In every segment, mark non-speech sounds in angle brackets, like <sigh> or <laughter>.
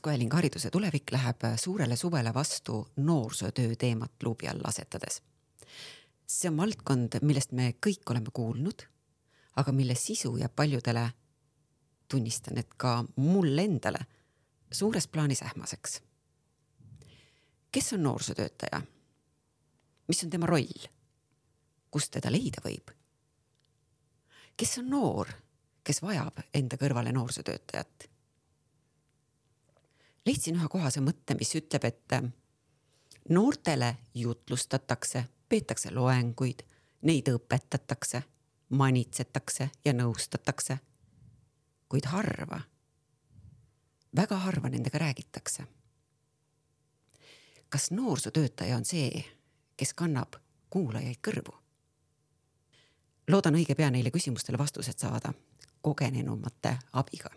taskuhääling Hariduse tulevik läheb suurele suvele vastu noorsootöö teemat luubi all asetades. see on valdkond, millest me kõik oleme kuulnud, aga mille sisu jääb paljudele, tunnistan, et ka mulle endale suures plaanis ähmaseks. kes on noorsootöötaja? mis on tema roll? kust teda leida võib? kes on noor, kes vajab enda kõrvale noorsootöötajat? Leidsin ühe kohase mõtte, mis ütleb, et noortele jutlustatakse, peetakse loenguid, neid õpetatakse, manitsetakse ja nõustatakse. kuid harva, väga harva nendega räägitakse. kas noorsootöötaja on see, kes kannab kuulajaid kõrvu? loodan õige pea neile küsimustele vastused saada kogenenumate abiga.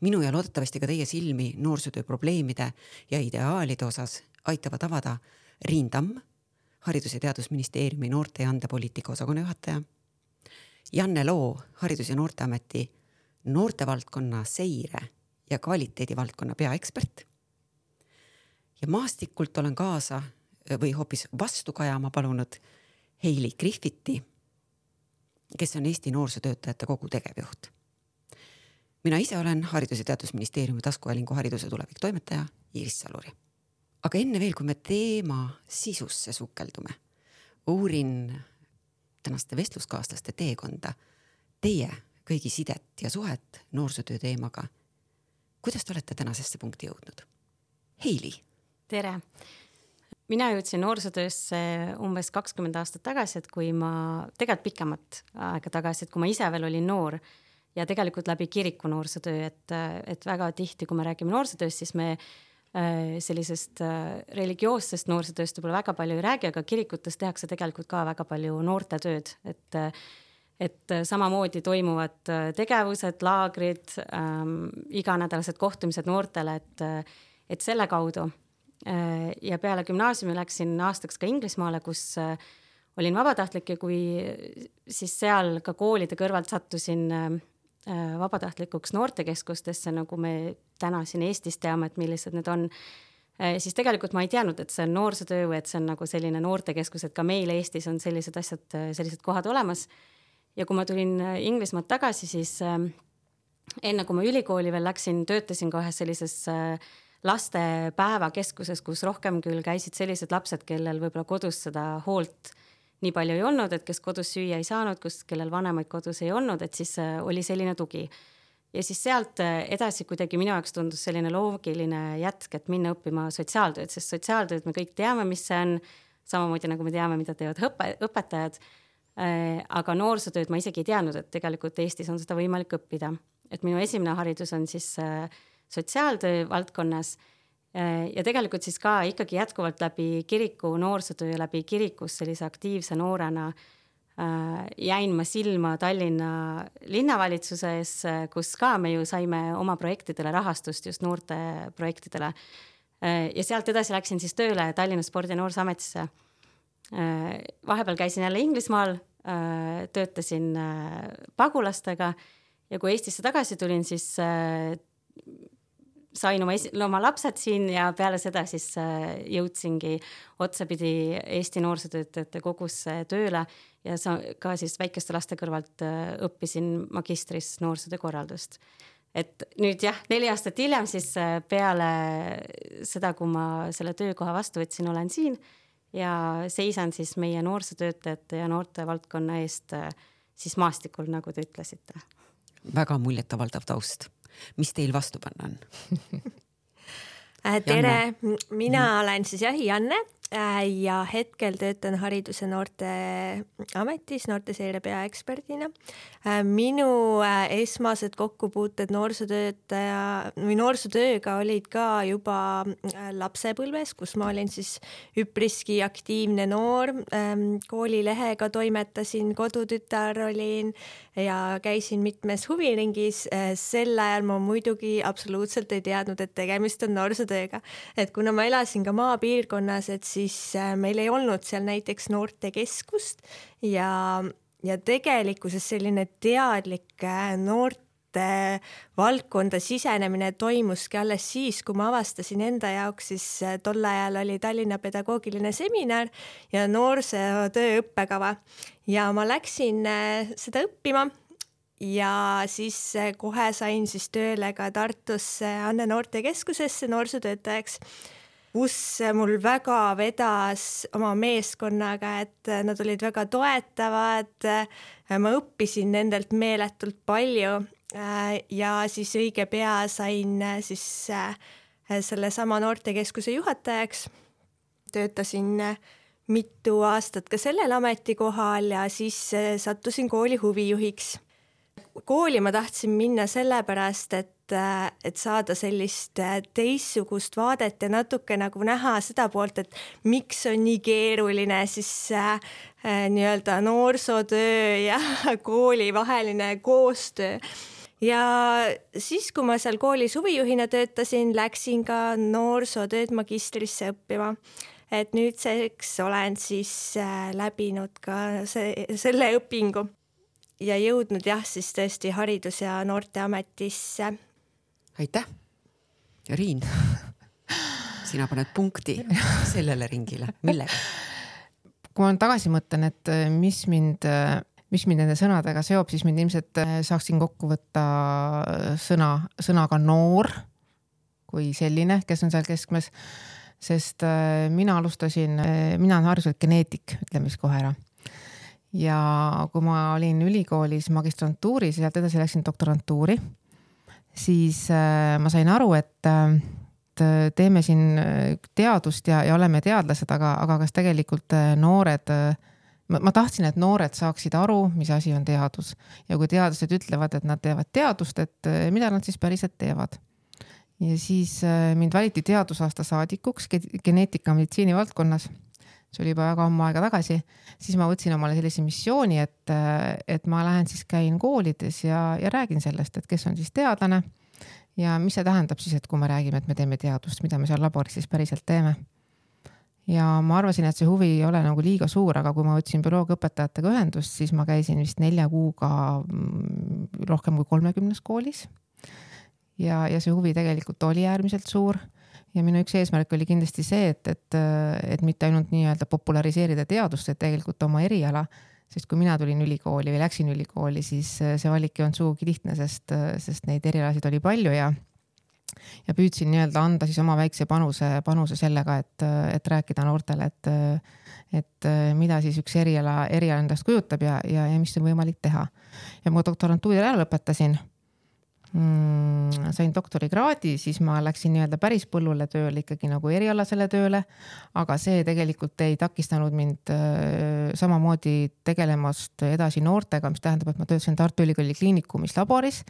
Minu ja loodetavasti ka teie silmi noorsootöö probleemide ja ideaalide osas aitavad avada Riin Tamm, Haridus- ja Teadusministeeriumi noorte ja andepoliitika osakonna juhataja, Janne Loo, Haridus- ja Noorteameti noortevaldkonna seire ja kvaliteedivaldkonna peaekspert. ja maastikult olen kaasa või hoopis vastu kajama palunud Heili Griffiti kes on Eesti Noorsootöötajate Kogu tegevjuht. Mina ise olen Haridus- ja Teadusministeeriumi taskuhäälingu Hariduse tulevik toimetaja Iiris Saluri. aga enne veel, kui me teema sisusse sukeldume, uurin tänaste vestluskaaslaste teekonda, teie kõigi sidet ja suhet noorsootöö teemaga. kuidas te olete tänasesse punkti jõudnud? Heili. tere mina jõudsin noorsootöösse umbes kakskümmend aastat tagasi, et kui ma, tegelikult pikemat aega tagasi, et kui ma ise veel olin noor ja tegelikult läbi kiriku noorsootöö, et, et väga tihti, kui me räägime noorsootööst, siis me äh, sellisest äh, religioossest noorsootööst võib-olla väga palju ei räägi, aga kirikutes tehakse tegelikult ka väga palju noortetööd, et et samamoodi toimuvad tegevused, laagrid ähm,, iganädalased kohtumised noortele, et, et selle kaudu Äh, ja peale gümnaasiumi läksin aastaks ka Inglismaale, kus äh, olin vabatahtlik ja kui siis seal ka koolide kõrvalt sattusin äh, vabatahtlikuks noortekeskustesse, nagu me täna siin Eestis teame, et millised need on, siis tegelikult ma ei teadnud, et see on noorsootöö või et see on nagu selline noortekeskus, et ka meil Eestis on sellised asjad, sellised kohad olemas. ja kui ma tulin Inglismaalt tagasi, siis enne kui ma ülikooli veel läksin, töötasin ka ühes sellises äh, lastepäevakeskuses, kus rohkem küll käisid sellised lapsed, kellel võib-olla kodus seda hoolt nii palju ei olnud, et kes kodus süüa ei saanud, kus, kellel vanemaid kodus ei olnud, et siis äh, oli selline tugi. ja siis sealt äh, edasi kuidagi minu jaoks tundus selline loogiline jätk, et minna õppima sotsiaaltööd, sest sotsiaaltööd me kõik teame, mis see on, samamoodi nagu me teame, mida teevad õpe, õpetajad. Äh, aga noorsootööd ma isegi ei teadnud, et tegelikult Eestis on seda võimalik õppida, et minu esimene haridus on siis sotsiaaltöö valdkonnas ja tegelikult siis ka ikkagi jätkuvalt läbi kiriku noorsootöö, läbi kirikus sellise aktiivse noorena äh, jäin ma silma Tallinna linnavalitsuse ees, kus ka me ju saime oma projektidele rahastust, just noorte projektidele. Äh, ja sealt edasi läksin siis tööle Tallinna Spordi- ja Noorsooametisse. vahepeal käisin jälle Inglismaal, töötasin pagulastega ja kui Eestisse tagasi tulin, siis sain oma oma lapsed siin ja peale seda siis äh, jõudsingi otsapidi Eesti Noorsootöötajate Kogusse tööle ja sa ka siis väikeste laste kõrvalt äh, õppisin magistris noorsootöö korraldust. et nüüd jah, neli aastat hiljem siis äh, peale seda, kui ma selle töökoha vastu võtsin, olen siin ja seisan siis meie noorsootöötajate ja noortevaldkonna eest siis maastikul, nagu te ütlesite. väga muljetavaldav taust mis teil vastu panna on <laughs> äh, tere, mina mm. olen siis jah, Janne äh, ja hetkel töötan Haridus- ja Noorteametis noorteseire peaeksperdina. Äh, minu esmased kokkupuuted noorsootöötaja või noorsootööga olid ka juba lapsepõlves, kus ma olin siis üpriski aktiivne noor. Ähm, koolilehega toimetasin, kodutütar olin ja käisin mitmes huviringis. Äh, sel ajal ma muidugi absoluutselt ei teadnud, et tegemist on noorsootööga, et kuna ma elasin ka maapiirkonnas, et siis äh, meil ei olnud seal näiteks noortekeskust ja ja tegelikkuses selline teadlik äh, noorte valdkonda sisenemine toimuski alles siis, kui ma avastasin enda jaoks, siis äh, tol ajal oli Tallinna pedagoogiline seminar ja noorsootöö õppekava ja ma läksin äh, seda õppima ja siis kohe sain siis tööle ka Tartusse Anne Noortekeskusesse noorsootöötajaks kus mul väga vedas oma meeskonnaga, et nad olid väga toetavad. ma õppisin nendelt meeletult palju ja siis õige pea sain siis sellesama noortekeskuse juhatajaks. töötasin mitu aastat ka sellel ametikohal ja siis sattusin kooli huvijuhiks. kooli ma tahtsin minna sellepärast, et et, saada sellist äh, teistsugust vaadet ja natuke nagu näha seda poolt, et miks on nii keeruline siis äh, äh nii-öelda noorsootöö ja <laughs> kooli vaheline koostöö ja siis, kui ma seal koolis huvijuhina töötasin, läksin ka noorsootööd magistrisse õppima. et nüüdseks olen siis äh, läbinud ka see, selle õpingu ja jõudnud jah, siis tõesti Haridus- ja Noorteametisse aitäh. Riin, sina paned punkti sellele ringile, millega? kui ma tagasi mõtlen, et äh, mis mind, äh, mis mind nende sõnadega seob, siis mind ilmselt äh, saaksin kokku võtta sõna, sõnaga noor kui selline, kes on seal keskmes. sest mina alustasin, mina olen hariduselt geneetik, ütleme siis kohe ära ja kui ma olin ülikoolis magistrantuuris ja sealt edasi läksin doktorantuuri siis äh, ma sain aru, et äh, teeme siin äh, teadust ja, ja oleme teadlased, aga, aga kas tegelikult noored ma, ma tahtsin, et noored saaksid aru, mis asi on teadus ja kui teadlased ütlevad, et nad teevad teadust, et mida nad siis päriselt teevad. ja siis mind valiti teadusaasta saadikuks geneetika meditsiini valdkonnas see oli juba väga ammu aega tagasi, siis ma võtsin omale sellise missiooni, et, et ma lähen siis käin koolides ja, ja räägin sellest, et kes on siis teadlane ja mis see tähendab siis, et kui me räägime, et me teeme teadust, mida me seal laboris siis päriselt teeme. Ja ma arvasin, et see huvi ei ole nagu liiga suur, aga kui ma võtsin bioloogiaõpetajatega ühendust, siis ma käisin vist nelja kuuga mm, rohkem kui kolmekümnes koolis. ja, ja see huvi tegelikult oli äärmiselt suur ja minu üks eesmärk oli kindlasti see, et, et, et mitte ainult nii-öelda populariseerida teadust, et tegelikult oma eriala, sest kui mina tulin ülikooli või läksin ülikooli, siis see valik ei olnud sugugi lihtne, sest, sest neid erialasid oli palju ja ja püüdsin nii-öelda anda siis oma väikse panuse, panuse sellega, et, et rääkida noortele, et, et mida siis üks eriala, eriala endast kujutab ja, ja, ja mis on võimalik teha. ja ma doktorantuuri ära lõpetasin sain doktorikraadi, siis ma läksin nii-öelda päris põllule tööle ikkagi nagu erialasele tööle. aga see tegelikult ei takistanud mind äh, samamoodi tegelemast edasi noortega, mis tähendab, et ma töötasin Tartu Ülikooli Kliinikumis laboris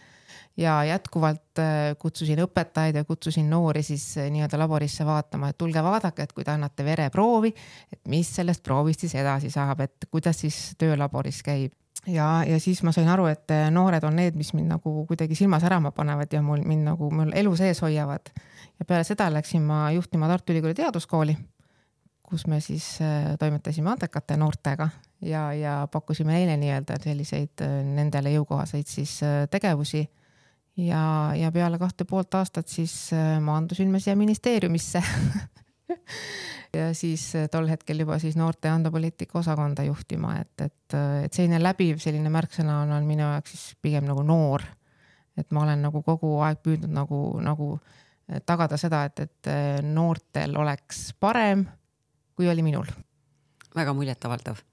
ja jätkuvalt äh, kutsusin õpetajaid ja kutsusin noori siis äh, nii-öelda laborisse vaatama, et tulge vaadake, et kui te annate vereproovi, et mis sellest proovist siis edasi saab, et kuidas siis töö laboris käib ja, ja siis ma sain aru, et eh, noored on need, mis mind nagu kuidagi silma särama panevad ja mul mind nagu mul elu sees hoiavad. ja peale seda läksin ma juhtima Tartu Ülikooli teaduskooli, kus me siis eh, toimetasime andekate noortega ja, ja pakkusime neile nii-öelda selliseid eh, nendele jõukohaseid siis tegevusi. ja, ja peale kahte poolt aastat siis maandusin ma siia ministeeriumisse <laughs> <laughs> ja siis äh, tol hetkel juba siis noorte andepoliitika osakonda juhtima, et, et, äh, et selline läbiv selline märksõna on, on minu jaoks siis pigem nagu noor. et ma olen nagu kogu aeg püüdnud nagu, nagu äh, tagada seda, et, et noortel oleks parem, kui oli minul. väga muljetavaldav.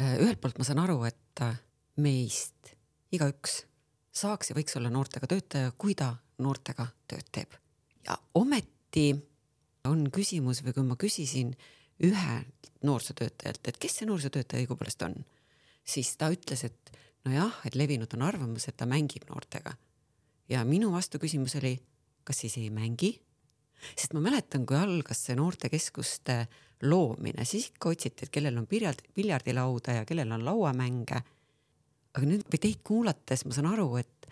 ühelt poolt ma saan aru, et meist igaüks saaks ja võiks olla noortega töötaja, kui ta noortega tööd teeb. ja ometi on küsimus või kui ma küsisin ühelt noorsootöötajalt, et kes see noorsootöötaja õigupoolest on, siis ta ütles, et nojah, et levinud on arvamus, et ta mängib noortega. ja minu vastuküsimus oli, kas siis ei mängi? sest ma mäletan, kui algas see noortekeskuste loomine, siis ikka otsiti, et kellel on piljard, piljardilauda ja kellel on lauamänge. aga nüüd või teid kuulates ma saan aru, et,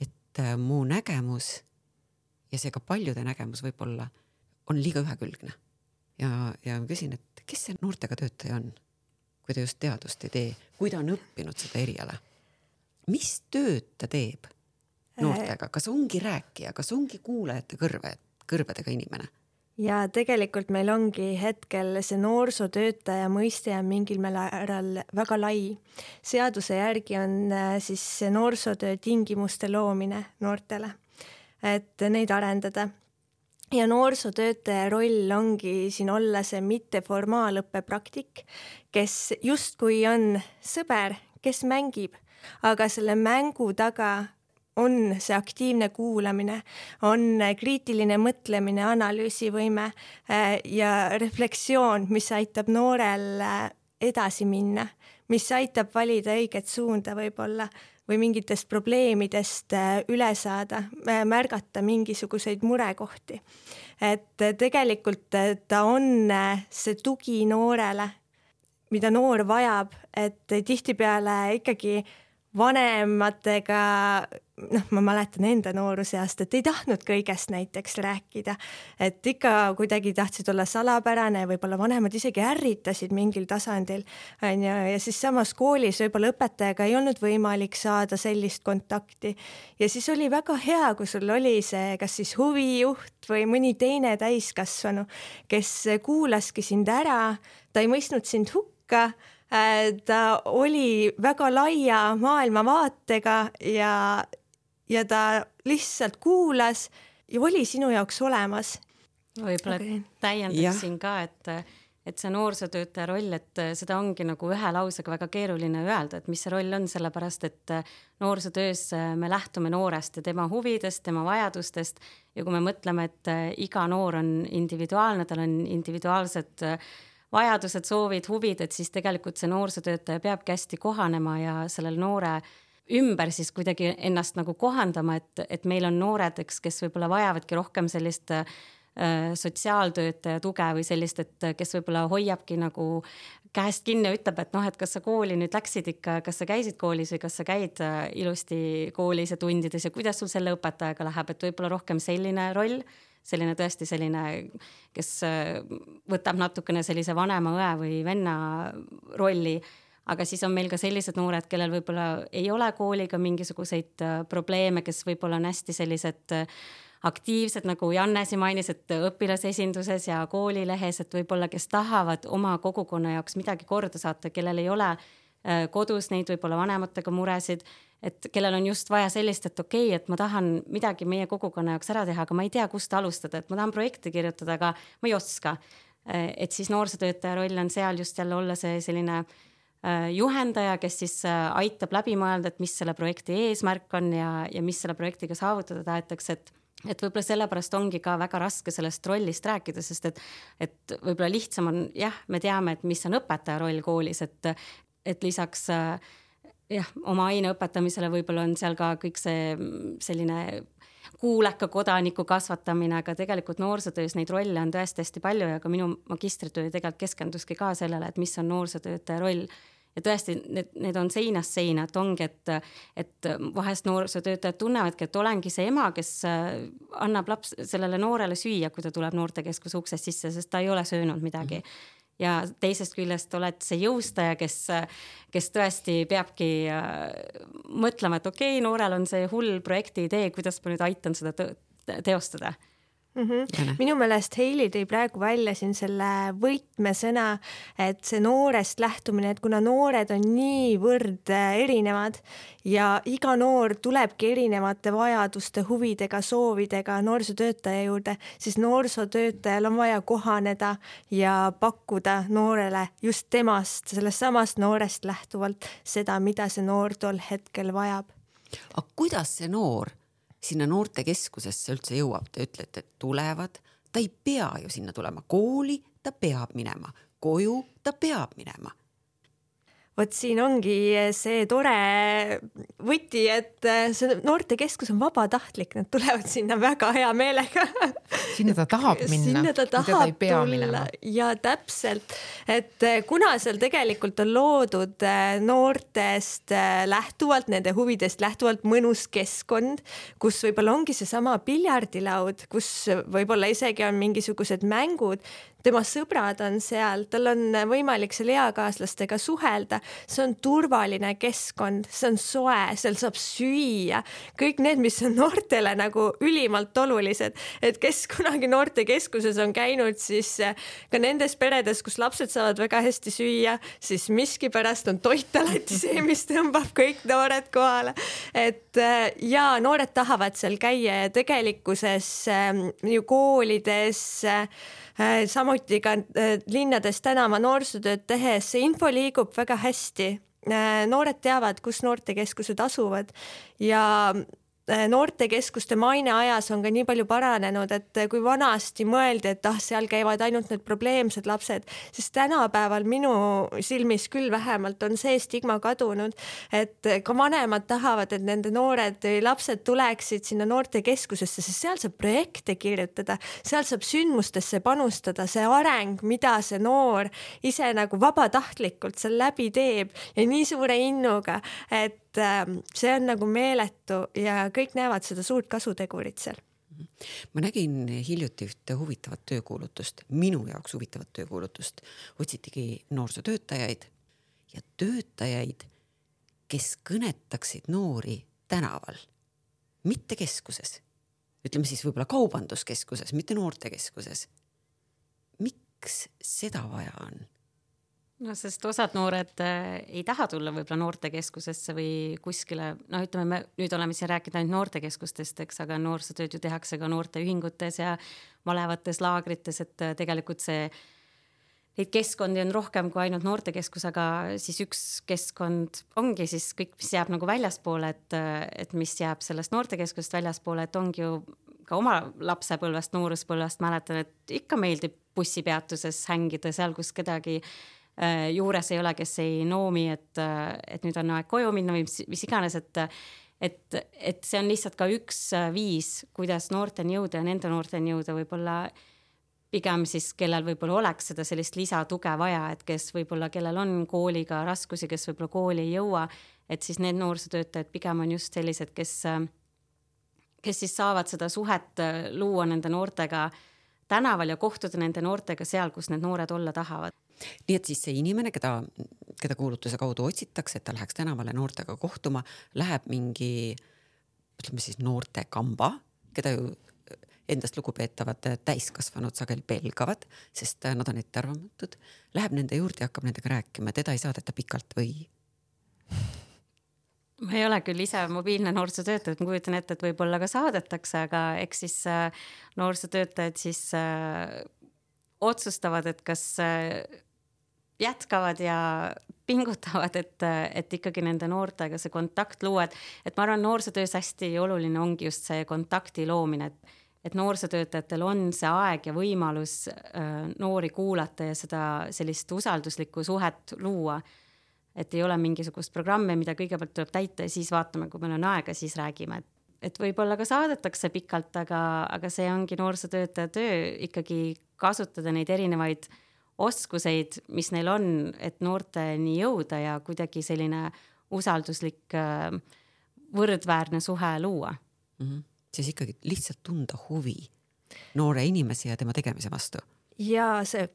et äh, mu nägemus ja seega paljude nägemus võib-olla on liiga ühekülgne. ja, ja ma küsin, et kes see noortega töötaja on? kui ta just teadust ei tee, kui ta on õppinud seda eriala. mis tööd ta teeb noortega, kas ongi rääkija, kas ongi kuulajate kõrve, kõrvedega inimene? ja tegelikult meil ongi hetkel see noorsootöötaja mõiste on mingil määral väga lai. seaduse järgi on äh, siis see noorsootöö tingimuste loomine noortele, et neid arendada ja noorsootöötaja roll ongi siin olla see mitteformaalõppe praktik, kes justkui on sõber, kes mängib, aga selle mängu taga on see aktiivne kuulamine, on kriitiline mõtlemine, analüüsivõime äh, ja refleksioon, mis aitab noorel äh, edasi minna, mis aitab valida õiget suunda võib-olla või mingitest probleemidest äh, üle saada, märgata mingisuguseid murekohti. et tegelikult ta on see tugi noorele, mida noor vajab, et tihtipeale ikkagi vanematega noh, ma mäletan enda nooruseast, et ei tahtnud kõigest näiteks rääkida, et ikka kuidagi tahtsid olla salapärane, võib-olla vanemad isegi ärritasid mingil tasandil, onju, ja siis samas koolis võib-olla õpetajaga ei olnud võimalik saada sellist kontakti. ja siis oli väga hea, kui sul oli see, kas siis huvijuht või mõni teine täiskasvanu, kes kuulaski sind ära, ta ei mõistnud sind hukka äh, ta oli väga laia maailmavaatega ja ja ta lihtsalt kuulas ja oli sinu jaoks olemas. võib-olla okay. täiendaksin ka, et, et see noorsootöötaja roll, et seda ongi nagu ühe lausega väga keeruline öelda, et mis see roll on, sellepärast et noorsootöös me lähtume noorest ja tema huvidest, tema vajadustest ja kui me mõtleme, et iga noor on individuaalne, tal on individuaalsed vajadused, soovid, huvid, et siis tegelikult see noorsootöötaja peabki hästi kohanema ja sellel noore ümber siis kuidagi ennast nagu kohandama, et, et meil on noored, eks, kes võib-olla vajavadki rohkem sellist äh, sotsiaaltöötaja tuge või sellist, et kes võib-olla hoiabki nagu käest kinni ja ütleb, et noh, et kas sa kooli nüüd läksid ikka, kas sa käisid koolis või kas sa käid äh, ilusti koolis ja tundides ja kuidas sul selle õpetajaga läheb, et võib-olla rohkem selline roll, selline tõesti selline, kes äh, võtab natukene sellise vanema õe või venna rolli aga siis on meil ka sellised noored, kellel võib-olla ei ole kooliga mingisuguseid äh, probleeme, kes võib-olla on hästi sellised äh, aktiivsed, nagu Janne siin mainis, et õpilasesinduses ja koolilehes, et võib-olla, kes tahavad oma kogukonna jaoks midagi korda saata, kellel ei ole äh, kodus neid võib-olla vanematega muresid, et kellel on just vaja sellist, et okei okay,, et ma tahan midagi meie kogukonna jaoks ära teha, aga ma ei tea, kust alustada, et ma tahan projekti kirjutada, aga ma ei oska. et siis noorsootöötaja roll on seal just jälle olla see selline äh, Äh, juhendaja, kes siis äh, aitab läbi mõelda, et mis selle projekti eesmärk on ja, ja mis selle projektiga saavutada tahetakse, et et võib-olla sellepärast ongi ka väga raske sellest rollist rääkida, sest et, et võib-olla lihtsam on jah, me teame, et mis on õpetaja roll koolis, et, et lisaks äh, jah, oma aine õpetamisele võib-olla on seal ka kõik see selline kuuleka kodaniku kasvatamine, aga tegelikult noorsootöös neid rolle on tõesti hästi palju ja ka minu magistritöö tegelikult keskenduski ka sellele, et mis on noorsootöötaja roll ja tõesti, need, need on seinast seina, et ongi, et, et vahest noorsootöötajad tunnevadki, et olengi see ema, kes äh, annab laps, sellele noorele süüa, kui ta tuleb noortekeskuse uksest sisse, sest ta ei ole söönud midagi mm. -hmm ja teisest küljest oled see jõustaja, kes, kes tõesti peabki äh, mõtlema, et okei okay,, noorel on see hull projekti idee, kuidas ma nüüd aitan seda teostada mm. -hmm. minu meelest Heili tõi praegu välja siin selle võtmesõna, et see noorest lähtumine, et kuna noored on niivõrd äh, erinevad ja iga noor tulebki erinevate vajaduste, huvidega, soovidega noorsootöötaja juurde, siis noorsootöötajal on vaja kohaneda ja pakkuda noorele just temast, sellest samast noorest lähtuvalt seda, mida see noor tol hetkel vajab. aga kuidas see noor sinna noortekeskusesse üldse jõuab, te ütlete, et tulevad, ta ei pea ju sinna tulema, kooli ta peab minema, koju ta peab minema vot siin ongi see tore võti, et see noortekeskus on vabatahtlik, nad tulevad sinna väga hea meelega sinna ta tahab minna. sinna ta tahab ta tulla ja täpselt, et kuna seal tegelikult on loodud äh, noortest äh, lähtuvalt, nende huvidest lähtuvalt mõnus keskkond, kus võib-olla ongi seesama piljardilaud, kus võib-olla isegi on mingisugused mängud, tema sõbrad on seal, tal on võimalik seal eakaaslastega suhelda, see on turvaline keskkond, see on soe, seal saab süüa, kõik need, mis on noortele nagu ülimalt olulised, et kes kunagi noortekeskuses on käinud, siis eh, ka nendes peredes, kus lapsed saavad väga hästi süüa, siis miskipärast on toit alati see, mis tõmbab kõik noored kohale. et eh, ja noored tahavad seal käia ja tegelikkuses eh, ju koolides Äh, samuti ka äh, linnades tänava noorsootööd tehes, info liigub väga hästi. Äh, noored teavad, kus noortekeskused asuvad ja Äh, noortekeskuste maine ajas on ka nii palju paranenud, et kui vanasti mõeldi, et ah, seal käivad ainult need probleemsed lapsed, siis tänapäeval minu silmis küll vähemalt on see stigma kadunud, et ka vanemad tahavad, et nende noored lapsed tuleksid sinna noortekeskusesse, sest seal saab projekte kirjutada, seal saab sündmustesse panustada, see areng, mida see noor ise nagu vabatahtlikult seal läbi teeb ja nii suure innuga, et et ähm, see on nagu meeletu ja kõik näevad seda suurt kasutegurit seal ma nägin hiljuti ühte huvitavat töökuulutust, minu jaoks huvitavat töökuulutust, otsitigi noorsootöötajaid ja töötajaid, kes kõnetaksid noori tänaval, mitte keskuses, ütleme siis võib-olla kaubanduskeskuses, mitte noortekeskuses. miks seda vaja on? No sest osad noored äh, ei taha tulla võib-olla noortekeskusesse või kuskile, noh, ütleme, me nüüd oleme siin rääkinud ainult noortekeskustest, eks, aga noorsootööd ju tehakse ka noorteühingutes ja malevates laagrites, et äh, tegelikult see, neid keskkondi on rohkem kui ainult noortekeskus, aga siis üks keskkond ongi siis kõik, mis jääb nagu väljaspoole, et, äh, et mis jääb sellest noortekeskusest väljaspoole, et ongi ju ka oma lapsepõlvest, nooruspõlvest mäletan, et ikka meeldib bussipeatuses hängida seal, kus kedagi juures ei ole, kes ei noomi, et, äh, et nüüd on aeg koju minna või mis, mis iganes, et et, et see on lihtsalt ka üks äh, viis, kuidas noorteni jõuda ja nende noorteni jõuda võib-olla pigem siis, kellel võib-olla oleks seda sellist lisatuge vaja, et kes võib-olla, kellel on kooliga raskusi, kes võib-olla kooli ei jõua, et siis need noorsootöötajad pigem on just sellised, kes, kes siis saavad seda suhet luua nende noortega tänaval ja kohtuda nende noortega seal, kus need noored olla tahavad nii et siis see inimene, keda, keda kuulutuse kaudu otsitakse, et ta läheks tänavale noortega kohtuma, läheb mingi ütleme siis noortekamba, keda ju endast lugupeetavad täiskasvanud sageli pelgavad, sest nad on ettearvamatud, läheb nende juurde ja hakkab nendega rääkima, teda ei saadeta pikalt või? Ma ei ole küll ise mobiilne noorsootöötaja, ma kujutan ette, et võib-olla ka saadetakse, aga eks siis äh, noorsootöötajad siis äh, otsustavad, et kas äh, jätkavad ja <laughs> pingutavad, et, et ikkagi nende noortega see kontakt luua, et, et ma arvan, noorsootöös hästi oluline ongi just see kontakti loomine, et, et noorsootöötajatel on see aeg ja võimalus äh, noori kuulata ja seda sellist usalduslikku suhet luua. Et ei ole mingisugust programmi, mida kõigepealt tuleb täita ja siis vaatame, kui meil on aega, siis räägime, et et võib-olla ka saadetakse pikalt, aga, aga see ongi noorsootöötaja töö ikkagi kasutada neid erinevaid oskuseid, mis neil on, et noorteni jõuda ja kuidagi selline usalduslik äh, võrdväärne suhe luua mm. -hmm. siis ikkagi lihtsalt tunda huvi noore inimese ja tema tegemise vastu. ja see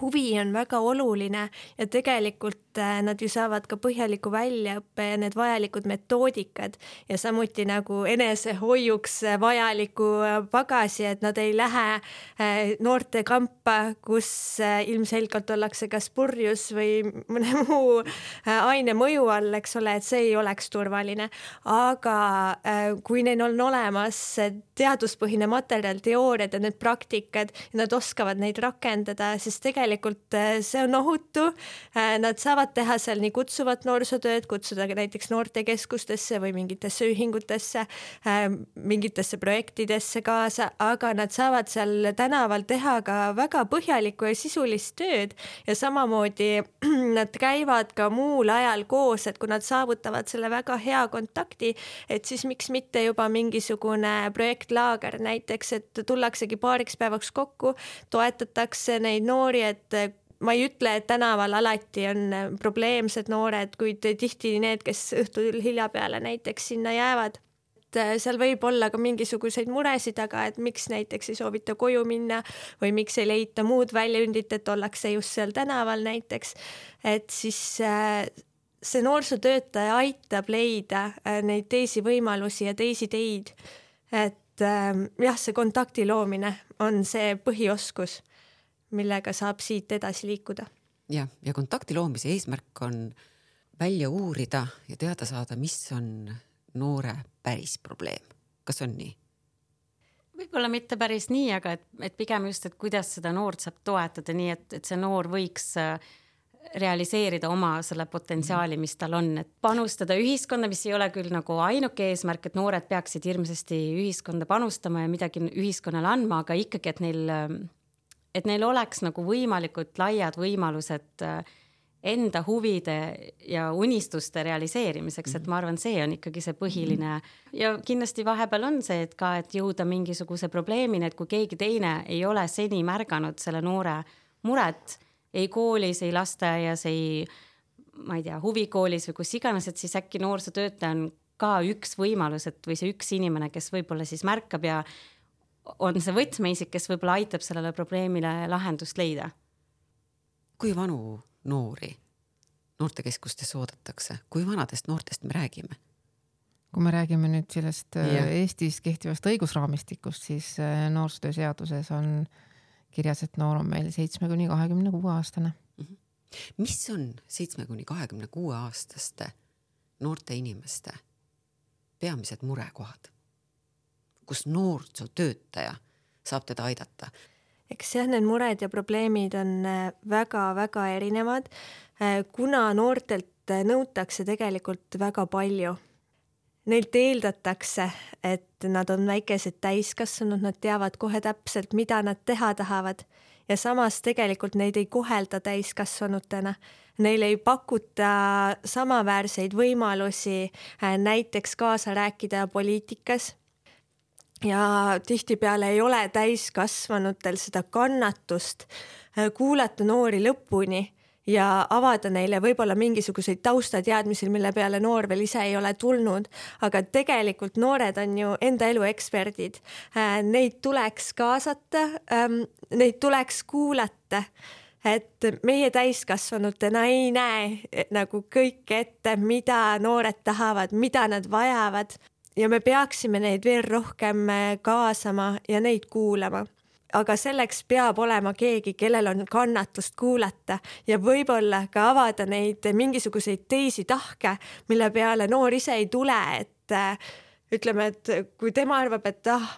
huvi on väga oluline ja tegelikult nad ju saavad ka põhjaliku väljaõppe ja need vajalikud metoodikad ja samuti nagu enesehoiuks vajaliku äh, pagasi, et nad ei lähe äh, noortekampa, kus ilmselgelt ollakse kas purjus või mõne <laughs> muu aine mõju all, eks ole, et see ei oleks turvaline. aga kui neil on olemas teaduspõhine materjal, teooriad ja need praktikad nad oskavad neid rakendada, siis tegelikult see on ohutu. Nad saavad teha seal nii kutsuvat noorsootööd, kutsuda näiteks noortekeskustesse või mingitesse ühingutesse, eh, mingitesse projektidesse kaasa, aga nad saavad seal tänaval teha ka väga põhjalikku ja sisulist tööd ja samamoodi <clears throat> nad käivad ka muul ajal koos, et kui nad saavutavad selle väga hea kontakti, et siis miks mitte juba mingisugune projektlaager näiteks, et tullaksegi paariks päevaks kokku, toetatakse neid noori et ma ei ütle, et tänaval alati on eh, probleemsed noored, kuid tihti need, kes õhtul hilja peale näiteks sinna jäävad. Et äh, seal võib olla ka mingisuguseid muresid, aga et miks näiteks ei soovita koju minna või miks ei leita muud väljundit, et ollakse just seal tänaval näiteks, et siis äh, see noorsootöötaja aitab leida neid teisi võimalusi ja teisi teid. et jah, see kontakti loomine on see põhioskus, millega saab siit edasi liikuda. jah, ja kontakti loomise eesmärk on välja uurida ja teada saada, mis on noore päris probleem. kas on nii? võib-olla mitte päris nii, aga et, et pigem just, et kuidas seda noort saab toetada, nii et, et see noor võiks äh, realiseerida oma selle potentsiaali, mis tal on, et panustada ühiskonda, mis ei ole küll nagu ainuke eesmärk, et noored peaksid hirmsasti ühiskonda panustama ja midagi ühiskonnale andma, aga ikkagi, et neil, et neil oleks nagu võimalikult laiad võimalused äh, enda huvide ja unistuste realiseerimiseks, et ma arvan, see on ikkagi see põhiline. Ja kindlasti vahepeal on see, et ka, et jõuda mingisuguse probleemini, et kui keegi teine ei ole seni märganud selle noore muret ei koolis, ei lasteaias, ei ma ei tea, huvikoolis või kus iganes, et siis äkki noorsootöötaja on ka üks võimalus, et või see üks inimene, kes võib-olla siis märkab ja on see võtmeisik, kes võib-olla aitab sellele probleemile lahendust leida. kui vanu noori noortekeskustes oodatakse, kui vanadest noortest me räägime? kui me räägime nüüd sellest äh, ja. Eestis kehtivast õigusraamistikust, siis äh, noorsootöö seaduses on kirjas, et noor on meil seitsme kuni kahekümne kuue aastane. Mhm. mis on seitsme kuni kahekümne kuue aastaste noorte inimeste peamised murekohad, kus noorsootöötaja saab teda aidata? eks jah, need mured ja probleemid on väga-väga äh, erinevad, äh, kuna noortelt äh, nõutakse tegelikult väga palju. Neilt eeldatakse, et nad on väikesed täiskasvanud, nad teavad kohe täpselt, mida nad teha tahavad ja samas tegelikult neid ei kohelda täiskasvanutena. Neile ei pakuta samaväärseid võimalusi näiteks kaasa rääkida poliitikas ja tihtipeale ei ole täiskasvanutel seda kannatust äh, kuulata noori lõpuni ja avada neile võib-olla mingisuguseid taustateadmisi, mille peale noor veel ise ei ole tulnud, aga tegelikult noored on ju enda elu eksperdid. Äh, neid tuleks kaasata, ähm, neid tuleks kuulata et meie täiskasvanutena ei näe eh, nagu kõike ette, mida noored tahavad, mida nad vajavad ja me peaksime neid veel rohkem äh, kaasama ja neid kuulama. Aga selleks peab olema keegi, kellel on kannatust kuulata ja võib-olla ka avada neid mingisuguseid teisi tahke, mille peale noor ise ei tule, et äh, ütleme, et kui tema arvab, et ah,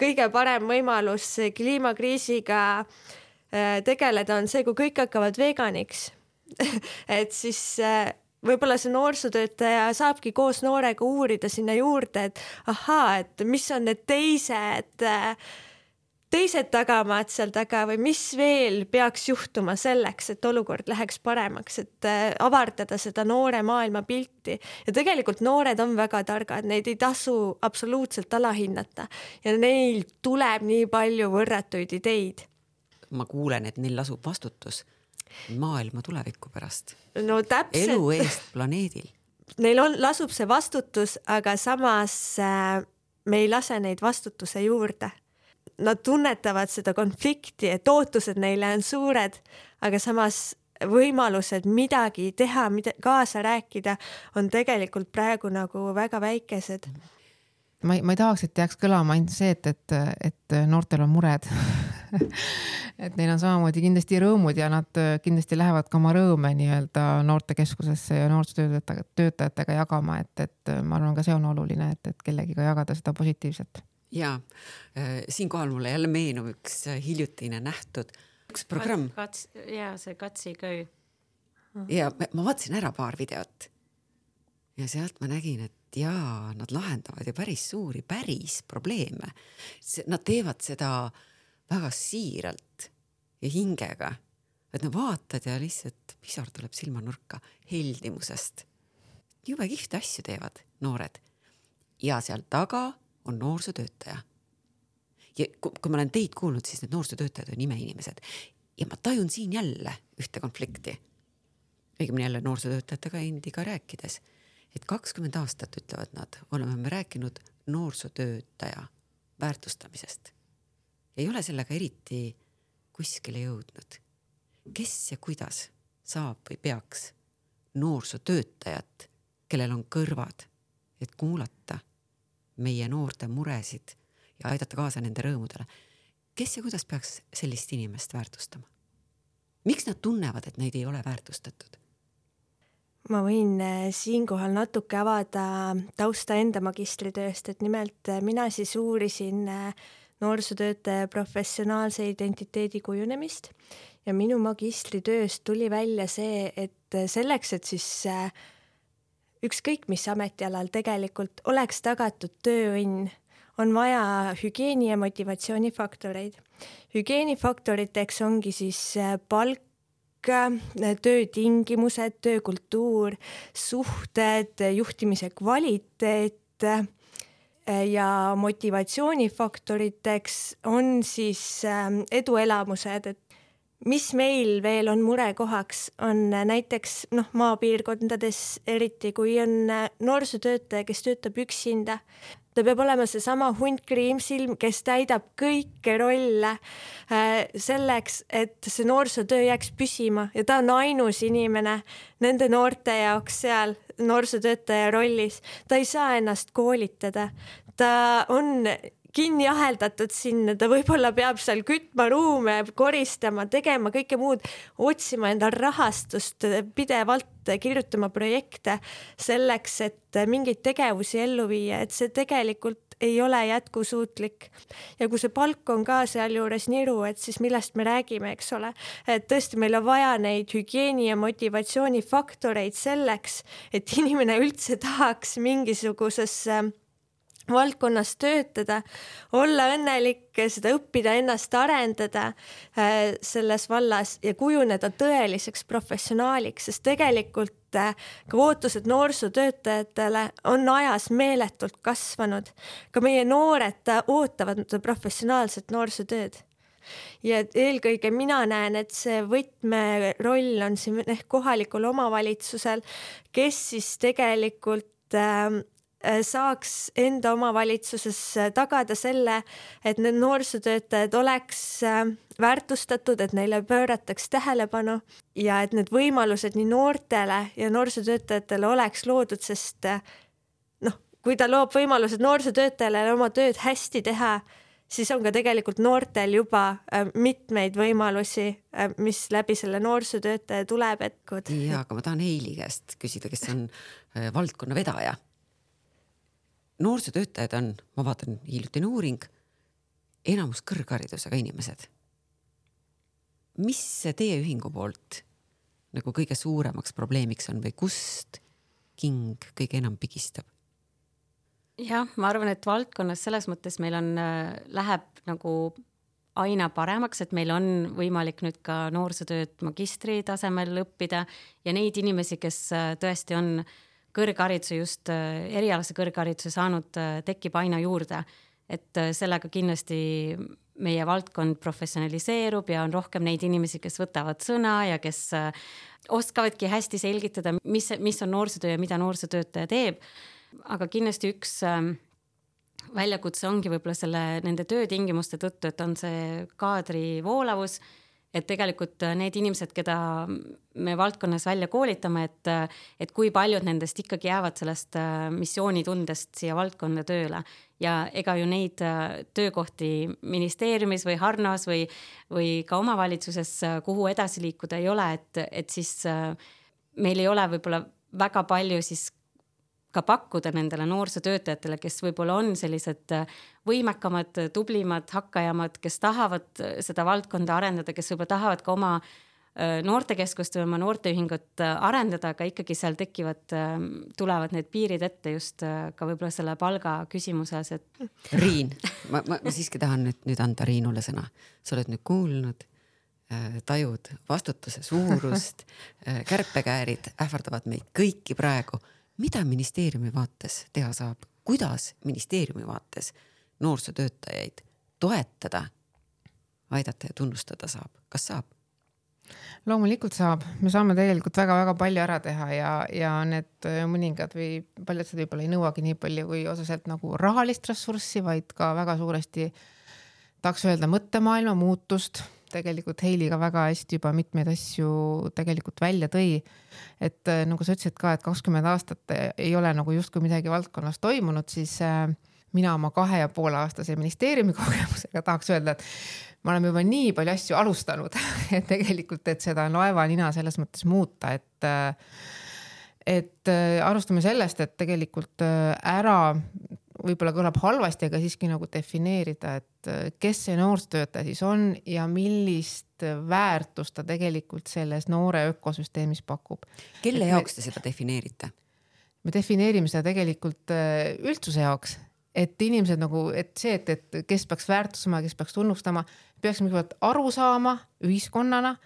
kõige parem võimalus kliimakriisiga äh, tegeleda on see, kui kõik hakkavad veganiks <laughs> et siis võib-olla see noorsootöötaja saabki koos noorega uurida sinna juurde, et ahaa, et mis on need teised, teised tagamaad seal taga või mis veel peaks juhtuma selleks, et olukord läheks paremaks, et äh, avardada seda noore maailma pilti. ja tegelikult noored on väga targad, neid ei tasu absoluutselt alahinnata ja neil tuleb nii palju võrratuid ideid. ma kuulen, et neil lasub vastutus maailma tuleviku pärast. no täpselt. elu eest planeedil. Neil on, lasub see vastutus, aga samas äh, me ei lase neid vastutuse juurde. Nad tunnetavad seda konflikti, et ootused neile on suured, aga samas võimalused midagi teha, mida kaasa rääkida, on tegelikult praegu nagu väga väikesed ma ei, ma ei tahaks, et jääks kõlama ainult see, et, et, et noortel on mured <laughs> <laughs> et neil on samamoodi kindlasti rõõmud ja nad kindlasti lähevad ka oma rõõme nii-öelda noortekeskusesse ja noorsootöötajatega, töötajatega jagama, et, et ma arvan, ka see on oluline, et, et kellegiga jagada seda positiivset. ja äh, siinkohal mulle jälle meenub üks hiljutine nähtud, üks programm. Kats-, ja see Katsi köö. ja ma vaatasin ära paar videot ja sealt ma nägin, et jaa, nad lahendavad ju päris suuri, päris probleeme. Nad teevad seda väga siiralt ja hingega, et no vaatad ja lihtsalt pisar tuleb silmanurka heldimusest. jube kihvte asju teevad noored. ja seal taga on noorsootöötaja. ja kui, kui ma olen teid kuulnud, siis need noorsootöötajad on imeinimesed ja ma tajun siin jälle ühte konflikti. õigemini jälle noorsootöötajatega endiga rääkides et kakskümmend aastat, ütlevad nad, oleme me rääkinud noorsootöötaja väärtustamisest. Ei ole sellega eriti kuskile jõudnud. kes ja kuidas saab või peaks noorsootöötajat, kellel on kõrvad, et kuulata meie noorte muresid ja aidata kaasa nende rõõmudele. kes ja kuidas peaks sellist inimest väärtustama? miks nad tunnevad, et neid ei ole väärtustatud? ma võin eh, siinkohal natuke avada tausta enda magistritööst, et nimelt eh, mina siis uurisin eh, noorsootöötaja professionaalse identiteedi kujunemist ja minu magistritööst tuli välja see, et selleks, et siis ükskõik mis ametialal tegelikult oleks tagatud tööõnn, on vaja hügieeni ja motivatsioonifaktoreid. hügieenifaktoriteks ongi siis palk, töötingimused, töökultuur, suhted, juhtimise kvaliteet ja motivatsioonifaktoriteks on siis ähm, eduelamused, et mis meil veel on murekohaks, on näiteks noh, maapiirkondades eriti, kui on noorsootöötaja, kes töötab üksinda, ta peab olema seesama hunt kriimsilm, kes täidab kõiki rolle äh, selleks, et see noorsootöö jääks püsima ja ta on ainus inimene nende noorte jaoks seal noorsootöötaja rollis. ta ei saa ennast koolitada, ta on kinni aheldatud sinna, ta võib-olla peab seal kütma ruume, koristama, tegema kõike muud, otsima endal rahastust pidevalt, kirjutama projekte selleks, et mingeid tegevusi ellu viia, et see tegelikult ei ole jätkusuutlik. ja kui see palk on ka sealjuures niru, et siis millest me räägime, eks ole, et tõesti, meil on vaja neid hügieeni ja motivatsioonifaktoreid selleks, et inimene üldse tahaks mingisugusesse valdkonnas töötada, olla õnnelik, seda õppida, ennast arendada äh, selles vallas ja kujuneda tõeliseks professionaaliks, sest tegelikult äh, ka ootused noorsootöötajatele on ajas meeletult kasvanud. ka meie noored ootavad professionaalset noorsootööd ja eelkõige mina näen, et see võtmeroll on siin ehk kohalikul omavalitsusel, kes siis tegelikult äh, Äh, saaks enda omavalitsuses äh, tagada selle, et need noorsootöötajad oleks äh, väärtustatud, et neile pöörataks tähelepanu ja et need võimalused nii noortele ja noorsootöötajatele oleks loodud, sest noh, kui ta loob võimalused noorsootöötajale oma tööd hästi teha, siis on ka tegelikult noortel juba mitmeid võimalusi, mis läbi selle noorsootöötaja tuleb, et. ja, aga ma tahan Heili käest küsida, kes on valdkonna vedaja noorsootöötajad on, ma vaatan hiljutine uuring, enamus kõrgharidusega inimesed. mis teie ühingu poolt nagu kõige suuremaks probleemiks on või kust king kõige enam pigistab? jah, ma arvan, et valdkonnas selles mõttes meil on, äh, läheb nagu aina paremaks, et meil on võimalik nüüd ka noorsootööd magistri tasemel õppida ja neid inimesi, kes äh, tõesti on äh, kõrghariduse, just äh, erialase kõrghariduse saanud, äh, tekib aina juurde. et äh, sellega kindlasti meie valdkond professionaliseerub ja on rohkem neid inimesi, kes võtavad sõna ja kes oskavadki hästi selgitada, mis, mis on noorsootöö ja mida noorsootöötaja teeb. aga kindlasti üks ähm, väljakutse ongi võib-olla selle, nende töötingimuste tõttu, et on see kaadri voolavus et tegelikult äh, need inimesed, keda me valdkonnas välja koolitame, et, äh, et kui paljud nendest ikkagi jäävad sellest äh, missioonitundest siia valdkonda tööle. Ja ega ju neid töökohti ministeeriumis või Harnos või, või ka omavalitsuses, kuhu edasi liikuda ei ole, et, et siis meil ei ole võib-olla väga palju siis ka pakkuda nendele noorsootöötajatele, kes võib-olla on sellised äh, võimekamad, tublimad, hakkajamad, kes tahavad äh, seda valdkonda arendada, kes võib-olla tahavad ka oma äh, noortekeskust või oma noorteühingut arendada, aga ikkagi seal tekivad, tulevad need piirid ette just ka võib-olla selle palga küsimuses, et. <laughs> Riin, ma, ma, ma siiski tahan nüüd, nüüd anda Riinule sõna. sa oled nüüd kuulnud, tajud vastutuse suurust, <laughs> kärpekäärid ähvardavad meid kõiki praegu mida ministeeriumi vaates teha saab, kuidas ministeeriumi vaates noorsootöötajaid toetada, aidata ja tunnustada saab, kas saab? loomulikult saab, me saame tegelikult väga-väga palju ära teha ja, ja need mõningad või paljud asjad võib-olla ei nõuagi nii palju kui otseselt nagu rahalist ressurssi, vaid ka väga suuresti tahaks öelda mõttemaailma muutust. Tegelikult Heili ka väga hästi juba mitmeid asju tegelikult välja tõi. et nagu sa ütlesid ka, et kakskümmend aastat ei ole nagu justkui midagi valdkonnas toimunud, siis äh, mina oma kahe ja poole aastase ministeeriumi <laughs> kogemusega tahaks öelda, et me oleme juba nii palju asju alustanud, <laughs> et tegelikult, et seda laevanina selles mõttes muuta, et et alustame sellest, et tegelikult ära, võib-olla kõlab halvasti, aga siiski nagu defineerida, et kes see noorsootöötaja siis on ja millist väärtust ta tegelikult selles noore ökosüsteemis pakub. kelle et jaoks me, te seda defineerite? me defineerime seda tegelikult üldsuse jaoks et inimesed nagu, et see, et, et kes peaks väärtustama, kes peaks tunnustama, peaksime kõigepealt aru saama ühiskonnana,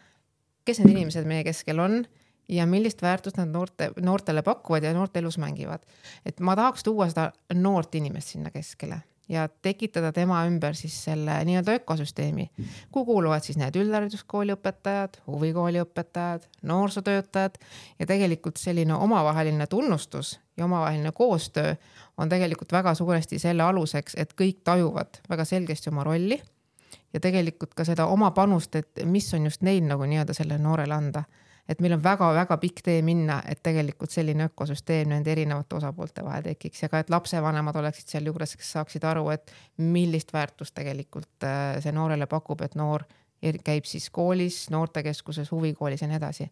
kes need inimesed meie keskel on ja millist väärtust nad noorte, noortele pakuvad ja noorte elus mängivad. et ma tahaks tuua seda noort inimest sinna keskele ja tekitada tema ümber siis selle nii-öelda ökosüsteemi, kuhu kuuluvad siis need üldhariduskooli õpetajad, huvikooli õpetajad, noorsootöötajad ja tegelikult selline omavaheline tunnustus ja omavaheline koostöö on tegelikult väga suuresti selle aluseks, et kõik tajuvad väga selgesti oma rolli ja tegelikult ka seda oma panust, et mis on just neil nagu nii-öelda sellele noorele anda et meil on väga-väga pikk tee minna, et tegelikult selline ökosüsteem nende erinevate osapoolte vahel tekiks ja ka, et lapsevanemad oleksid sealjuures, kes saaksid aru, et millist väärtust tegelikult äh, see noorele pakub, et noor käib siis koolis, noortekeskuses, huvikoolis ja nii edasi.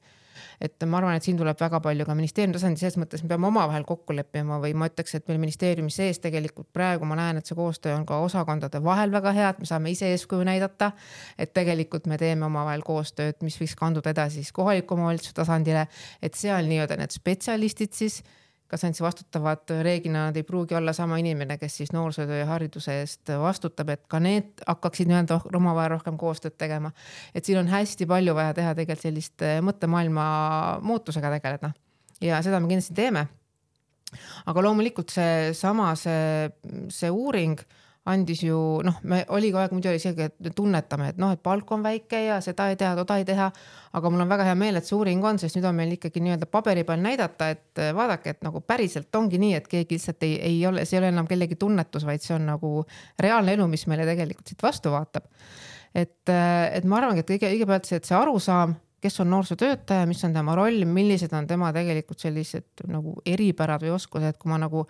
Et ma arvan, et siin tuleb väga palju ka ministeeriumi tasandil, selles mõttes me peame omavahel kokku leppima või ma ütleks, et meil ministeeriumi sees tegelikult praegu ma näen, et see koostöö on ka osakondade vahel väga hea, et me saame ise eeskuju näidata. et tegelikult me teeme omavahel koostööd, mis võiks kanduda edasi siis kohaliku omavalitsuse tasandile, et seal nii-öelda need spetsialistid siis kas nad siis vastutavad, reeglina nad ei pruugi olla sama inimene, kes siis noorsootöö ja hariduse eest vastutab, et ka need hakkaksid nii-öelda omavahel rohkem koostööd tegema. et siin on hästi palju vaja teha tegelikult sellist eh, mõttemaailma muutusega tegeleda ja seda me kindlasti teeme. aga loomulikult seesama, see, see uuring andis ju noh, me oli kogu aeg muidu oli selge, et tunnetame, et noh, et palk on väike ja seda ei teha, toda ei teha. aga mul on väga hea meel, et see uuring on, sest nüüd on meil ikkagi nii-öelda paberi peal näidata, et vaadake, et nagu päriselt ongi nii, et keegi lihtsalt ei, ei ole, see ei ole enam kellegi tunnetus, vaid see on nagu reaalne elu, mis meile tegelikult siit vastu vaatab. et, et ma arvangi, et kõige, kõigepealt see, et see arusaam kes on noorsootöötaja, mis on tema roll, millised on tema tegelikult sellised nagu eripärad või oskused, kui ma nagu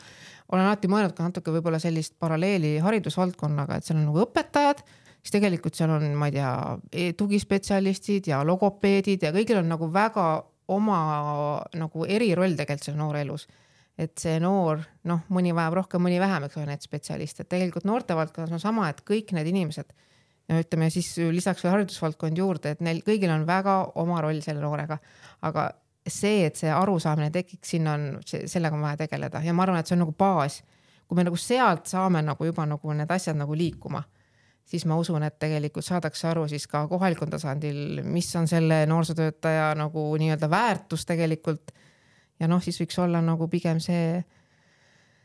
olen alati mõelnud ka natuke võib-olla sellist paralleeli haridusvaldkonnaga, et seal on nagu õpetajad, siis tegelikult seal on, ma ei tea, e-, tugispetsialistid ja logopeedid ja kõigil on nagu väga oma nagu eriroll tegelikult seal noore elus et see noor, noh, mõni vajab rohkem, mõni vähem, eks ole, neid spetsialiste, et tegelikult noortevaldkonnas on sama, et kõik need inimesed ütleme siis lisaks veel haridusvaldkond juurde, et neil kõigil on väga oma roll selle noorega, aga see, et see arusaamine tekiks, sinna on, sellega on vaja tegeleda ja ma arvan, et see on nagu baas. kui me nagu sealt saame nagu juba nagu need asjad nagu liikuma, siis ma usun, et tegelikult saadakse aru siis ka kohalikul tasandil, mis on selle noorsootöötaja nagu nii-öelda väärtus tegelikult. ja noh, siis võiks olla nagu pigem see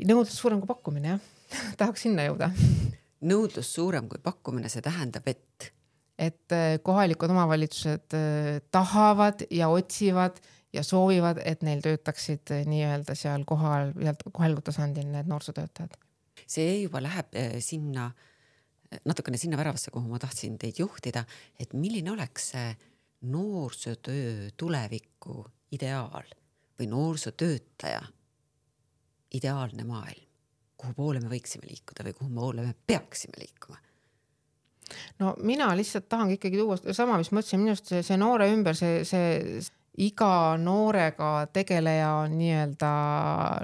nõudlus suurem kui pakkumine jah <laughs> tahaks sinna jõuda nõudlus suurem kui pakkumine, see tähendab, et? et äh, kohalikud omavalitsused äh, tahavad ja otsivad ja soovivad, et neil töötaksid äh, nii-öelda seal kohal, kohalikul tasandil need noorsootöötajad. see juba läheb sinna, natukene sinna väravasse, kuhu ma tahtsin teid juhtida, et milline oleks see noorsootöö tuleviku ideaal või noorsootöötaja ideaalne maailm? Kuhu poole me võiksime liikuda või kuhu poole me peaksime liikuma? no mina lihtsalt tahangi ikkagi tuua sama, mis ma ütlesin, minu arust see, see noore ümber, see, see iga noorega tegeleja on nii-öelda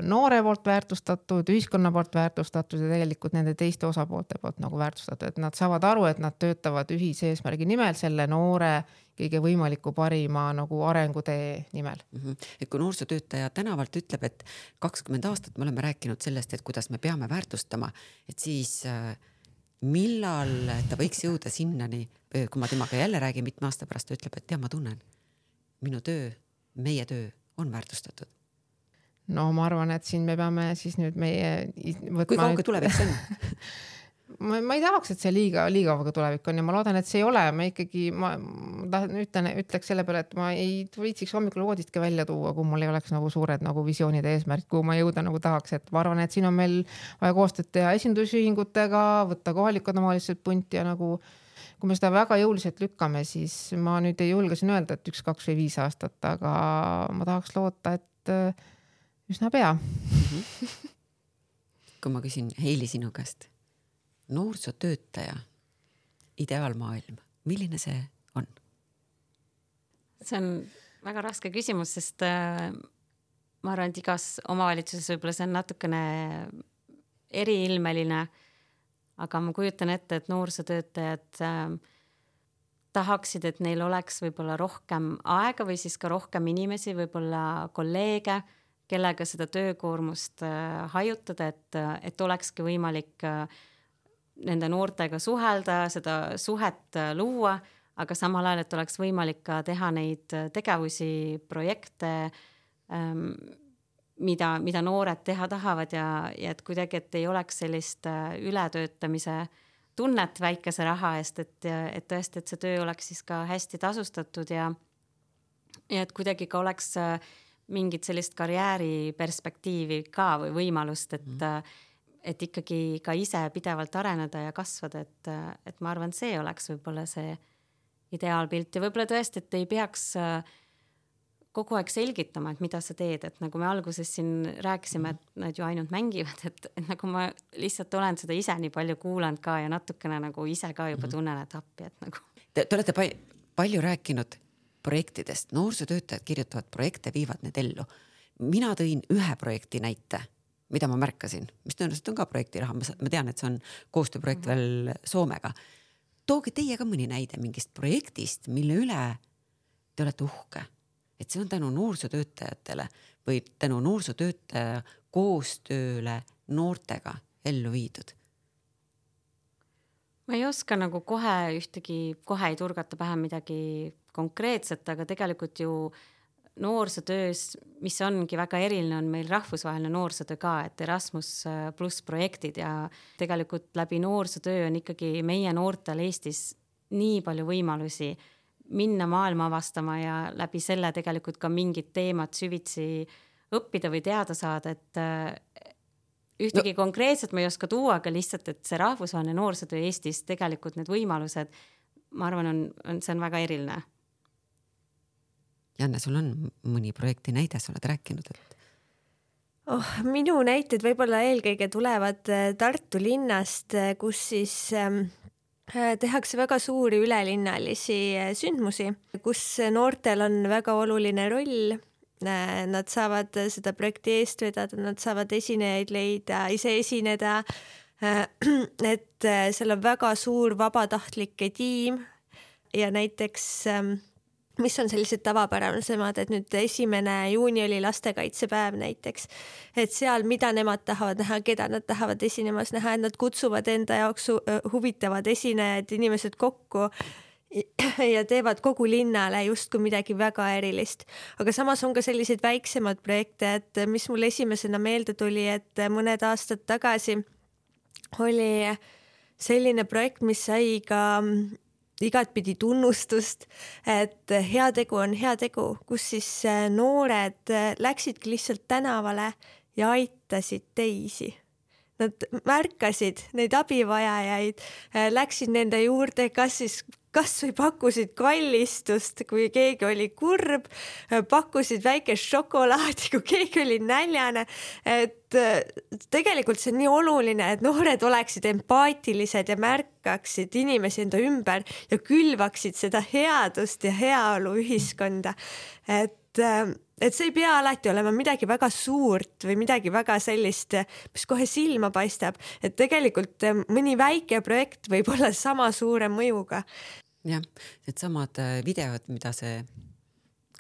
noore poolt väärtustatud, ühiskonna poolt väärtustatud ja tegelikult nende teiste osapoolte poolt nagu väärtustatud, et nad saavad aru, et nad töötavad ühise eesmärgi nimel, selle noore kõige võimaliku parima nagu arengutee nimel mm. -hmm. et kui noorsootöötaja tänavalt ütleb, et kakskümmend aastat me oleme rääkinud sellest, et kuidas me peame väärtustama, et siis äh, millal ta võiks jõuda sinnani, kui ma temaga jälle räägin mitme aasta pärast, ta ütleb, et tead, ma tunnen minu töö, meie töö on väärtustatud? no ma arvan, et siin me peame siis nüüd meie. kui kauge tulevik see on <laughs> ma, ma ei tahaks, et see liiga, liiga kauge tulevik on ja ma loodan, et see ei ole, ma ikkagi, ma, ma tahan, ütlen, ütleks selle peale, et ma ei viitsiks hommikul voodistki välja tuua, kui mul ei oleks nagu suured nagu visioonid ja eesmärgid, kuhu ma jõuda nagu tahaks, et ma arvan, et siin on meil vaja koostööd teha esindusühingutega, võtta kohalikud omavalitsused punti ja nagu kui me seda väga jõuliselt lükkame, siis ma nüüd ei julge siin öelda, et üks, kaks või viis aastat, aga ma tahaks loota, et äh, üsna pea. <laughs> Kui ma küsin Heili sinu käest noorsootöötaja ideaalmaailm, milline see on? see on väga raske küsimus, sest äh, ma arvan, et igas omavalitsuses võib-olla see on natukene eriilmeline. aga ma kujutan ette, et noorsootöötajad äh, tahaksid, et neil oleks võib-olla rohkem aega või siis ka rohkem inimesi, võib-olla kolleege, kellega seda töökoormust äh, hajutada, et, et olekski võimalik äh, nende noortega suhelda, seda suhet äh, luua, aga samal ajal, et oleks võimalik ka teha neid äh, tegevusi, projekte, ähm, mida, mida noored teha tahavad ja, ja et kuidagi, et ei oleks sellist äh, ületöötamise tunnet väikese raha eest, et, et tõesti, et see töö oleks siis ka hästi tasustatud ja, ja et kuidagi ka oleks mingit sellist karjääriperspektiivi ka või võimalust, et mm et ikkagi ka ise pidevalt areneda ja kasvada, et, et ma arvan, see oleks võib-olla see ideaalpilt ja võib-olla tõesti, et ei peaks äh, kogu aeg selgitama, et mida sa teed, et nagu me alguses siin rääkisime, et nad ju ainult mängivad, et, nagu ma lihtsalt olen seda ise nii palju kuulanud ka ja natukene nagu ise ka juba mhm. tunnen, et appi, et nagu. Te, te olete palju, palju rääkinud projektidest, noorsootöötajad kirjutavad projekte, viivad need ellu. mina tõin ühe projekti näite mida ma märkasin, mis tõenäoliselt on ka projektiraha, ma tean, et see on koostööprojekt mm -hmm. veel Soomega. tooge teie ka mõni näide mingist projektist, mille üle te olete uhke, et see on tänu noorsootöötajatele või tänu noorsootöötaja koostööle noortega ellu viidud ma ei oska nagu kohe ühtegi, kohe ei turgata pähe midagi konkreetset, aga tegelikult ju noorsootöös, mis ongi väga eriline, on meil rahvusvaheline noorsootöö ka, et Erasmus äh, pluss projektid ja tegelikult läbi noorsootöö on ikkagi meie noortel Eestis nii palju võimalusi minna maailma avastama ja läbi selle tegelikult ka mingit teemat süvitsi õppida või teada saada, et äh, ühtegi no. konkreetset ma ei oska tuua, aga lihtsalt, et see rahvusvaheline noorsootöö Eestis tegelikult need võimalused, ma arvan, on, on, see on väga eriline Janne, sul on mõni projekti näide, sa oled rääkinud, et? oh, minu näited võib-olla eelkõige tulevad äh, Tartu linnast, äh, kus siis ähm, äh, tehakse väga suuri ülelinnalisi sündmusi, kus noortel on väga oluline roll. Nad saavad seda projekti eest vedada, nad saavad esinejaid leida, ise esineda. <clears throat> et seal on väga suur vabatahtlike tiim ja näiteks ähm, mis on sellised tavapärasemad, et nüüd esimene juuni oli lastekaitsepäev näiteks, et seal, mida nemad tahavad näha, keda nad tahavad esinemas näha, et nad kutsuvad enda jaoks huvitavad esinejad, inimesed kokku ja teevad kogu linnale justkui midagi väga erilist. aga samas on ka selliseid väiksemaid projekte, et mis mul esimesena meelde tuli, et mõned aastad tagasi oli selline projekt, mis sai ka igatpidi tunnustust, et heategu on heategu, kus siis äh, noored äh, läksidki lihtsalt tänavale ja aitasid teisi. Nad märkasid neid abivajajaid, äh, läksid nende juurde, kas siis kasvõi pakkusid kallistust, kui keegi oli kurb, pakkusid väikest šokolaadi, <laughs> kui keegi oli näljane. et tegelikult see on nii oluline, et noored oleksid empaatilised ja märkaksid inimesi enda ümber ja külvaksid seda headust ja heaolu ühiskonda. et et see ei pea alati olema midagi väga suurt või midagi väga sellist, mis kohe silma paistab, et tegelikult mõni väike projekt võib olla sama suure mõjuga. Jah, needsamad äh, videod, mida see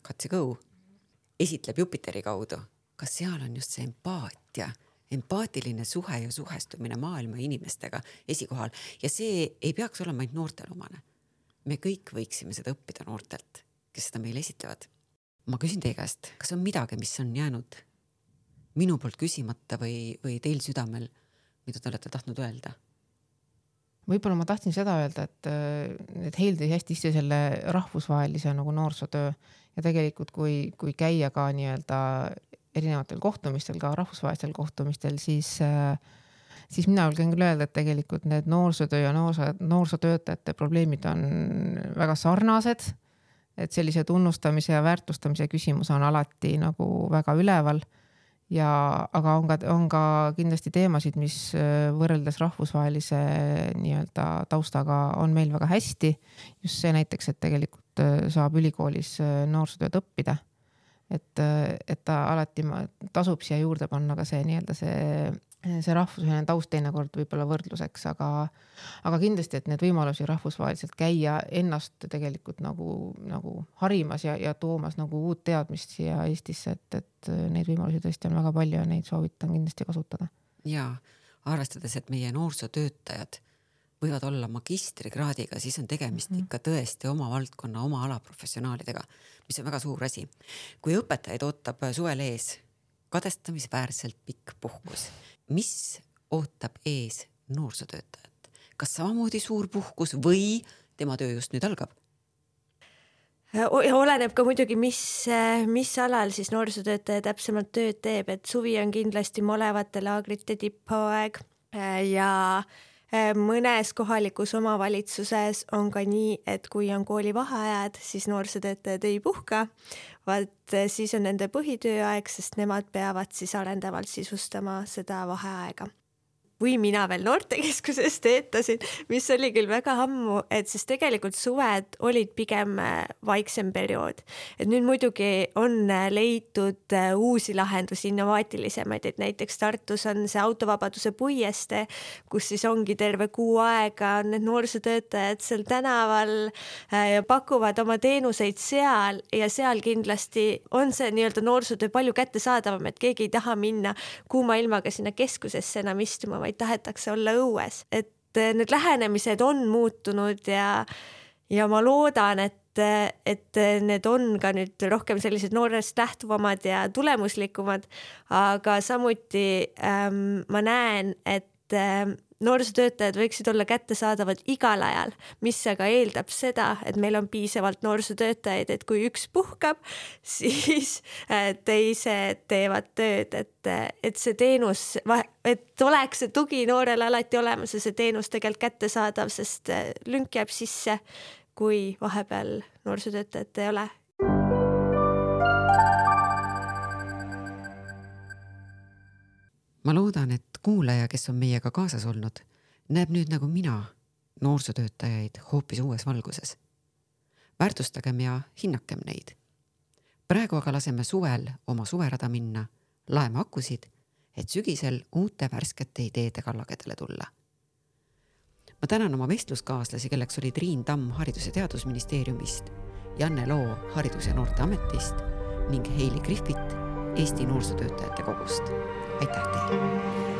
Katse Kõu esitleb Jupiteri kaudu, kas seal on just see empaatia, empaatiline suhe ja suhestumine maailma inimestega esikohal ja see ei peaks olema ainult noortele omane. me kõik võiksime seda õppida noortelt, kes seda meile esitlevad. ma küsin teie käest, kas on midagi, mis on jäänud minu poolt küsimata või, või teil südamel, mida te olete tahtnud öelda? võib-olla ma tahtsin seda öelda, et, et Heil tõi hästi sisse selle rahvusvahelise nagu noorsootöö ja tegelikult, kui, kui käia ka nii-öelda erinevatel kohtumistel, ka rahvusvahelistel kohtumistel, siis äh, siis mina julgen küll öelda, et tegelikult need noorsootöö ja noorsoo, noorsootöötajate probleemid on väga sarnased. et sellise tunnustamise ja väärtustamise küsimus on alati nagu väga üleval. ja, aga on ka, on ka kindlasti teemasid, mis äh, võrreldes rahvusvahelise nii-öelda taustaga on meil väga hästi. just see näiteks, et tegelikult äh, saab ülikoolis äh, noorsootööd õppida et, et ta alati tasub siia juurde panna ka see nii-öelda see see rahvusvaheline taust teinekord võib-olla võrdluseks, aga, aga kindlasti, et neid võimalusi rahvusvaheliselt käia, ennast tegelikult nagu, nagu harimas ja, ja toomas nagu uut teadmist siia Eestisse, et, et neid võimalusi tõesti on väga palju ja neid soovitan kindlasti kasutada. ja arvestades, et meie noorsootöötajad võivad olla magistrikraadiga, siis on tegemist mm -hmm. ikka tõesti oma valdkonna, oma ala professionaalidega, mis on väga suur asi. kui õpetajaid ootab suvel ees kadestamisväärselt pikk puhkus mis ootab ees noorsootöötajat, kas samamoodi suur puhkus või tema töö just nüüd algab? oleneb ka muidugi, mis, mis alal siis noorsootöötaja täpsemalt tööd teeb, et suvi on kindlasti malevate laagrite tipphooaeg ja mõnes kohalikus omavalitsuses on ka nii, et kui on koolivaheajad, siis noorsootöötajad ei puhka, vaid siis on nende põhitööaeg, sest nemad peavad siis arendavalt sisustama seda vaheaega kui mina veel noortekeskuses töötasin, mis oli küll väga ammu, et siis tegelikult suved olid pigem äh, vaiksem periood. et nüüd muidugi on äh, leitud äh, uusi lahendusi, innovaatilisemaid, et näiteks Tartus on see autovabaduse puiestee, kus siis ongi terve kuu aega on need noorsootöötajad seal tänaval ja pakuvad oma teenuseid seal ja seal kindlasti on see nii-öelda noorsootöö palju kättesaadavam, et keegi ei taha minna kuuma ilmaga sinna keskusesse enam istuma, vaid tahetakse olla õues, et eh, need lähenemised on muutunud ja, ja ma loodan, et et need on ka nüüd rohkem sellised noorest lähtuvamad ja tulemuslikumad, aga samuti ähm, ma näen, et ähm, noorsootöötajad võiksid olla kättesaadavad igal ajal, mis aga eeldab seda, et meil on piisavalt noorsootöötajaid, et kui üks puhkab, <laughs> siis äh, teised teevad tööd, et, et see teenus, et oleks see tugi noorele alati olemas ja see teenus tegelikult kättesaadav, sest äh, lünk jääb sisse, kui vahepeal noorsootöötajat ei ole ma loodan, et kuulaja, kes on meiega kaasas olnud, näeb nüüd nagu mina noorsootöötajaid hoopis uues valguses. väärtustagem ja hinnakem neid. praegu aga laseme suvel oma suverada minna, laeme akusid, et sügisel uute värskete ideede kallakedele tulla. ma tänan oma vestluskaaslasi, kelleks olid Riin Tamm Haridus- ja Teadusministeeriumist, Janne Loo Haridus- ja Noorteametist ning Heili Griffith Eesti Noorsootöötajate Kogust. Aitäh teile!